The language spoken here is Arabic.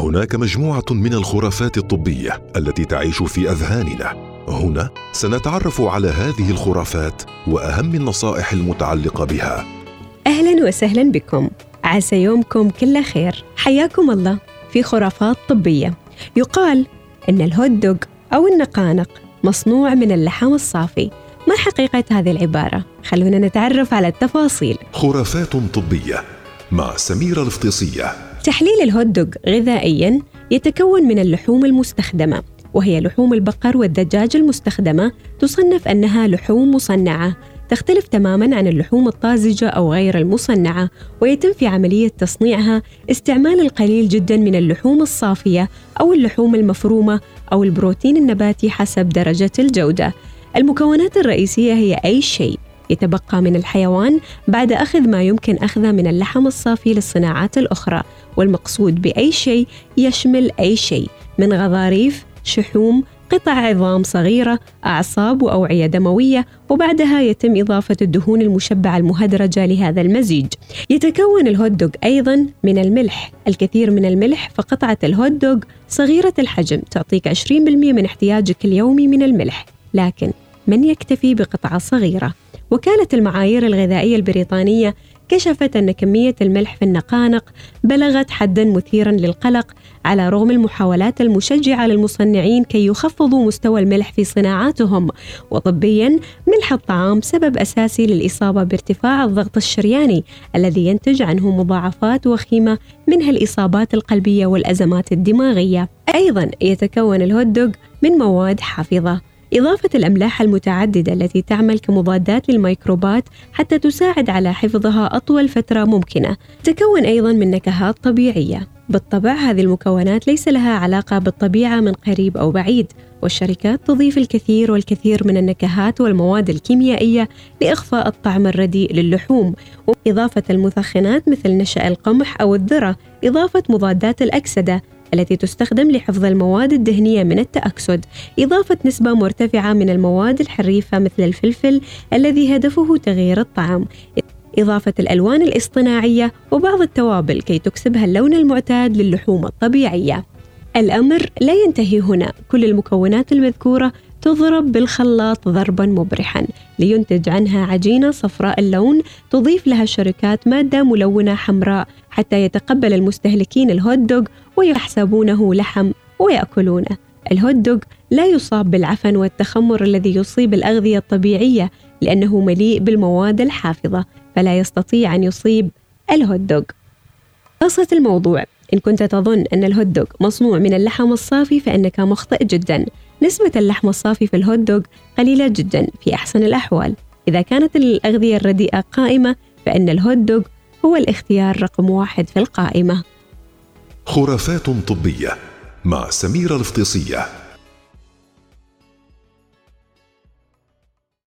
هناك مجموعة من الخرافات الطبية التي تعيش في أذهاننا. هنا سنتعرف على هذه الخرافات وأهم النصائح المتعلقة بها. أهلا وسهلا بكم. عسى يومكم كله خير. حياكم الله في خرافات طبية. يقال إن الهوت دوغ أو النقانق مصنوع من اللحم الصافي. ما حقيقة هذه العبارة؟ خلونا نتعرف على التفاصيل. خرافات طبية مع سميره الفطيسيه تحليل الهوت دوغ غذائيا يتكون من اللحوم المستخدمة وهي لحوم البقر والدجاج المستخدمة تصنف أنها لحوم مصنعة. تختلف تماما عن اللحوم الطازجة أو غير المصنعة ويتم في عملية تصنيعها استعمال القليل جدا من اللحوم الصافية أو اللحوم المفرومة أو البروتين النباتي حسب درجة الجودة. المكونات الرئيسية هي أي شيء. يتبقى من الحيوان بعد أخذ ما يمكن أخذه من اللحم الصافي للصناعات الأخرى. والمقصود بأي شيء يشمل أي شيء من غضاريف شحوم قطع عظام صغيرة أعصاب وأوعية دموية وبعدها يتم إضافة الدهون المشبعة المهدرجة لهذا المزيج. يتكون الهوت دوغ أيضا من الملح. الكثير من الملح فقطعة الهوت دوغ صغيرة الحجم تعطيك 20% من احتياجك اليومي من الملح. لكن من يكتفي بقطعة صغيرة؟ وكالة المعايير الغذائية البريطانية كشفت أن كمية الملح في النقانق بلغت حدا مثيرا للقلق على رغم المحاولات المشجعة للمصنعين كي يخفضوا مستوى الملح في صناعاتهم. وطبيا ملح الطعام سبب أساسي للإصابة بارتفاع الضغط الشرياني الذي ينتج عنه مضاعفات وخيمة منها الإصابات القلبية والأزمات الدماغية. أيضا يتكون الهوت دوغ من مواد حافظة. إضافة الأملاح المتعددة التي تعمل كمضادات للميكروبات حتى تساعد على حفظها أطول فترة ممكنة. تكون أيضا من نكهات طبيعية. بالطبع هذه المكونات ليس لها علاقة بالطبيعة من قريب أو بعيد والشركات تضيف الكثير والكثير من النكهات والمواد الكيميائية لإخفاء الطعم الرديء للحوم. وإضافة المثخنات مثل نشأ القمح أو الذرة إضافة مضادات الأكسدة. التي تستخدم لحفظ المواد الدهنية من التأكسد. إضافة نسبة مرتفعة من المواد الحريفة مثل الفلفل الذي هدفه تغيير الطعم إضافة الألوان الاصطناعية وبعض التوابل كي تكسبها اللون المعتاد للحوم الطبيعية. الأمر لا ينتهي هنا. كل المكونات المذكورة تضرب بالخلاط ضربا مبرحا لينتج عنها عجينة صفراء اللون تضيف لها الشركات مادة ملونة حمراء حتى يتقبل المستهلكين الهوت دوغ ويحسبونه لحم ويأكلونه. الهوت دوغ لا يصاب بالعفن والتخمر الذي يصيب الأغذية الطبيعية لأنه مليء بالمواد الحافظة فلا يستطيع أن يصيب الهوت دوغ. قصة الموضوع. إن كنت تظن أن الهوت دوغ مصنوع من اللحم الصافي فإنك مخطئ جدا. نسبة اللحم الصافي في الهوت دوغ قليلة جدا في أحسن الأحوال. إذا كانت الأغذية الرديئة قائمة فإن الهوت دوغ هو الاختيار رقم واحد في القائمة. خرافات طبية مع سميرة الفطيسية